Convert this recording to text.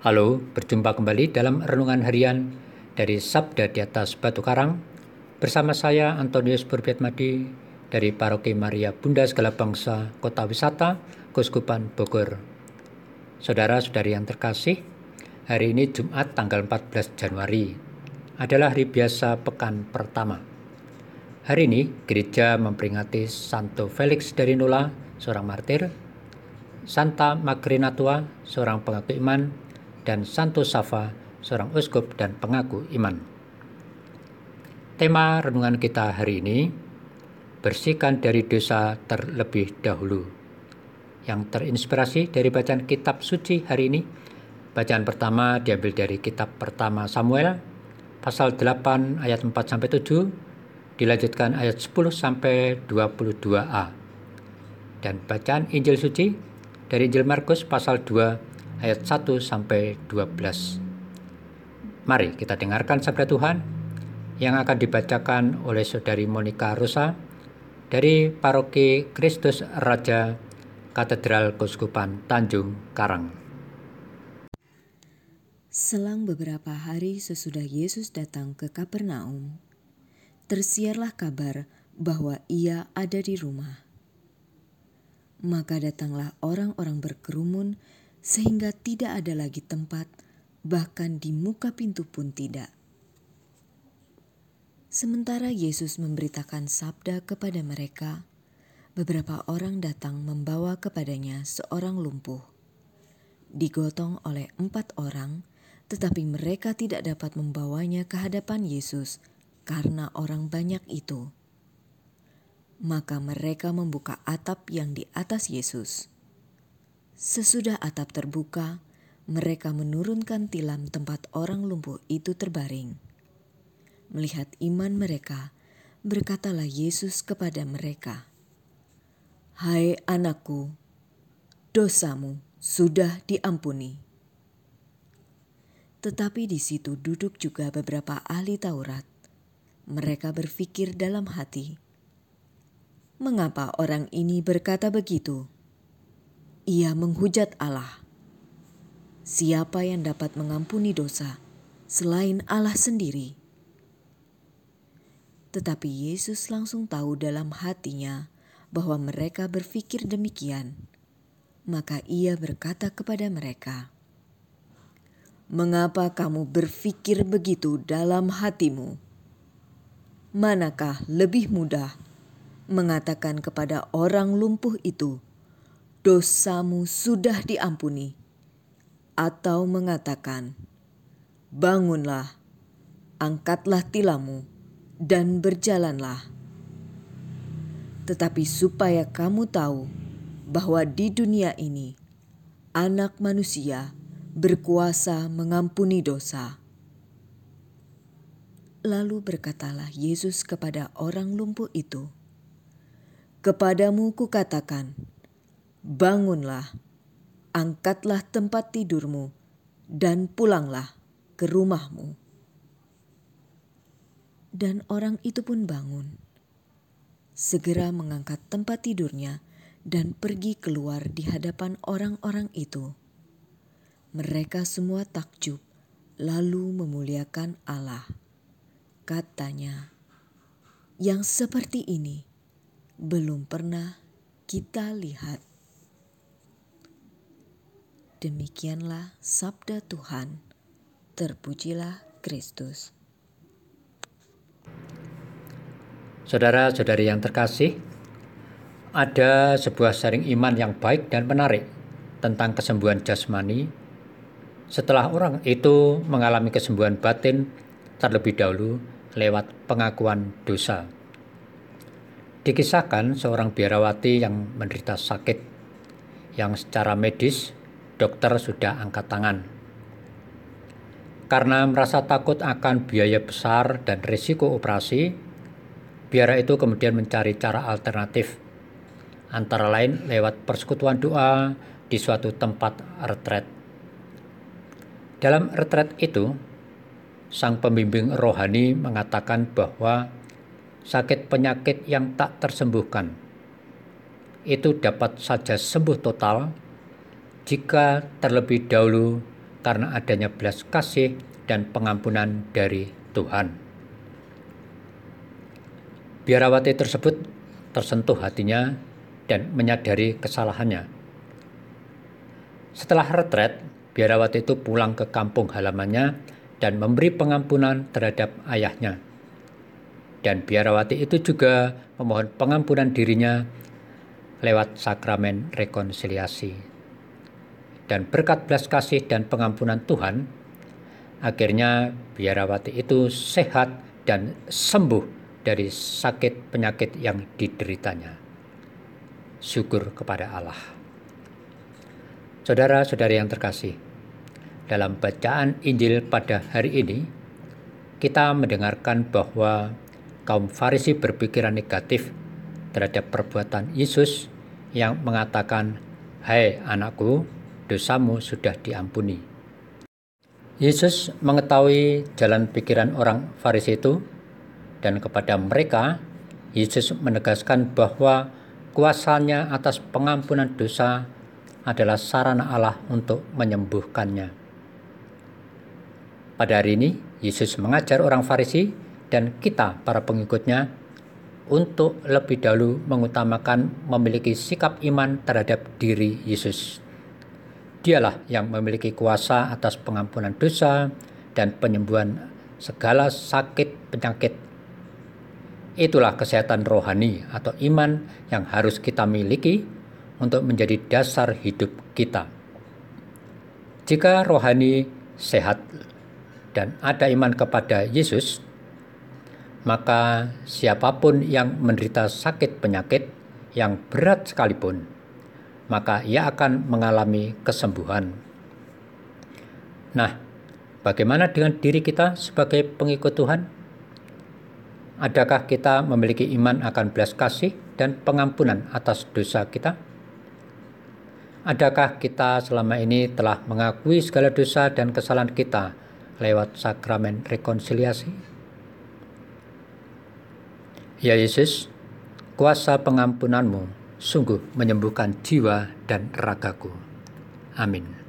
Halo, berjumpa kembali dalam renungan harian dari Sabda di atas Batu Karang bersama saya Antonius Burbiatmadi dari Paroki Maria Bunda Segala Bangsa Kota Wisata Kuskupan Bogor. Saudara-saudari yang terkasih, hari ini Jumat tanggal 14 Januari adalah hari biasa pekan pertama. Hari ini gereja memperingati Santo Felix dari Nola, seorang martir, Santa Magrina Tua, seorang pengaku iman, dan Santo Safa, seorang uskup dan pengaku iman. Tema renungan kita hari ini, bersihkan dari dosa terlebih dahulu. Yang terinspirasi dari bacaan kitab suci hari ini, bacaan pertama diambil dari kitab pertama Samuel, pasal 8 ayat 4 sampai 7, dilanjutkan ayat 10 sampai 22a. Dan bacaan Injil suci dari Injil Markus pasal 2 ayat 1 sampai 12. Mari kita dengarkan sabda Tuhan yang akan dibacakan oleh Saudari Monica Rosa dari Paroki Kristus Raja Katedral Kuskupan Tanjung Karang. Selang beberapa hari sesudah Yesus datang ke Kapernaum, tersiarlah kabar bahwa ia ada di rumah. Maka datanglah orang-orang berkerumun sehingga tidak ada lagi tempat, bahkan di muka pintu pun tidak. Sementara Yesus memberitakan sabda kepada mereka, beberapa orang datang membawa kepadanya seorang lumpuh. Digotong oleh empat orang, tetapi mereka tidak dapat membawanya ke hadapan Yesus karena orang banyak itu. Maka mereka membuka atap yang di atas Yesus Sesudah atap terbuka, mereka menurunkan tilam tempat orang lumpuh itu terbaring. Melihat iman mereka, berkatalah Yesus kepada mereka, "Hai anakku, dosamu sudah diampuni." Tetapi di situ duduk juga beberapa ahli Taurat. Mereka berpikir dalam hati, "Mengapa orang ini berkata begitu?" Ia menghujat Allah. Siapa yang dapat mengampuni dosa selain Allah sendiri? Tetapi Yesus langsung tahu dalam hatinya bahwa mereka berpikir demikian. Maka ia berkata kepada mereka, "Mengapa kamu berpikir begitu dalam hatimu? Manakah lebih mudah mengatakan kepada orang lumpuh itu?" Dosamu sudah diampuni, atau mengatakan, "Bangunlah, angkatlah tilammu, dan berjalanlah." Tetapi supaya kamu tahu bahwa di dunia ini Anak Manusia berkuasa mengampuni dosa. Lalu berkatalah Yesus kepada orang lumpuh itu, "Kepadamu kukatakan, Bangunlah, angkatlah tempat tidurmu, dan pulanglah ke rumahmu. Dan orang itu pun bangun, segera mengangkat tempat tidurnya dan pergi keluar di hadapan orang-orang itu. Mereka semua takjub, lalu memuliakan Allah. Katanya, "Yang seperti ini belum pernah kita lihat." Demikianlah sabda Tuhan. Terpujilah Kristus. Saudara-saudari yang terkasih, ada sebuah sharing iman yang baik dan menarik tentang kesembuhan jasmani setelah orang itu mengalami kesembuhan batin terlebih dahulu lewat pengakuan dosa. Dikisahkan seorang biarawati yang menderita sakit yang secara medis dokter sudah angkat tangan. Karena merasa takut akan biaya besar dan risiko operasi, biara itu kemudian mencari cara alternatif, antara lain lewat persekutuan doa di suatu tempat retret. Dalam retret itu, sang pembimbing rohani mengatakan bahwa sakit penyakit yang tak tersembuhkan itu dapat saja sembuh total jika terlebih dahulu karena adanya belas kasih dan pengampunan dari Tuhan. Biarawati tersebut tersentuh hatinya dan menyadari kesalahannya. Setelah retret, biarawati itu pulang ke kampung halamannya dan memberi pengampunan terhadap ayahnya. Dan biarawati itu juga memohon pengampunan dirinya lewat sakramen rekonsiliasi. Dan berkat belas kasih dan pengampunan Tuhan, akhirnya biarawati itu sehat dan sembuh dari sakit penyakit yang dideritanya. Syukur kepada Allah. Saudara-saudari yang terkasih, dalam bacaan Injil pada hari ini, kita mendengarkan bahwa kaum Farisi berpikiran negatif terhadap perbuatan Yesus yang mengatakan, "Hai anakku, dosamu sudah diampuni." Yesus mengetahui jalan pikiran orang Farisi itu, dan kepada mereka Yesus menegaskan bahwa kuasanya atas pengampunan dosa adalah sarana Allah untuk menyembuhkannya. Pada hari ini, Yesus mengajar orang Farisi dan kita, para pengikutnya, untuk lebih dahulu mengutamakan memiliki sikap iman terhadap diri Yesus. Dialah yang memiliki kuasa atas pengampunan dosa dan penyembuhan segala sakit penyakit. Itulah kesehatan rohani atau iman yang harus kita miliki untuk menjadi dasar hidup kita. Jika rohani sehat dan ada iman kepada Yesus, maka siapa pun yang menderita sakit penyakit yang berat sekalipun, maka ia akan mengalami kesembuhan. Nah, bagaimana dengan diri kita sebagai pengikut Tuhan? Adakah kita memiliki iman akan belas kasih dan pengampunan atas dosa kita? Adakah kita selama ini telah mengakui segala dosa dan kesalahan kita lewat sakramen rekonsiliasi. Ya Yesus, kuasa pengampunanmu sungguh menyembuhkan jiwa dan ragaku. Amin.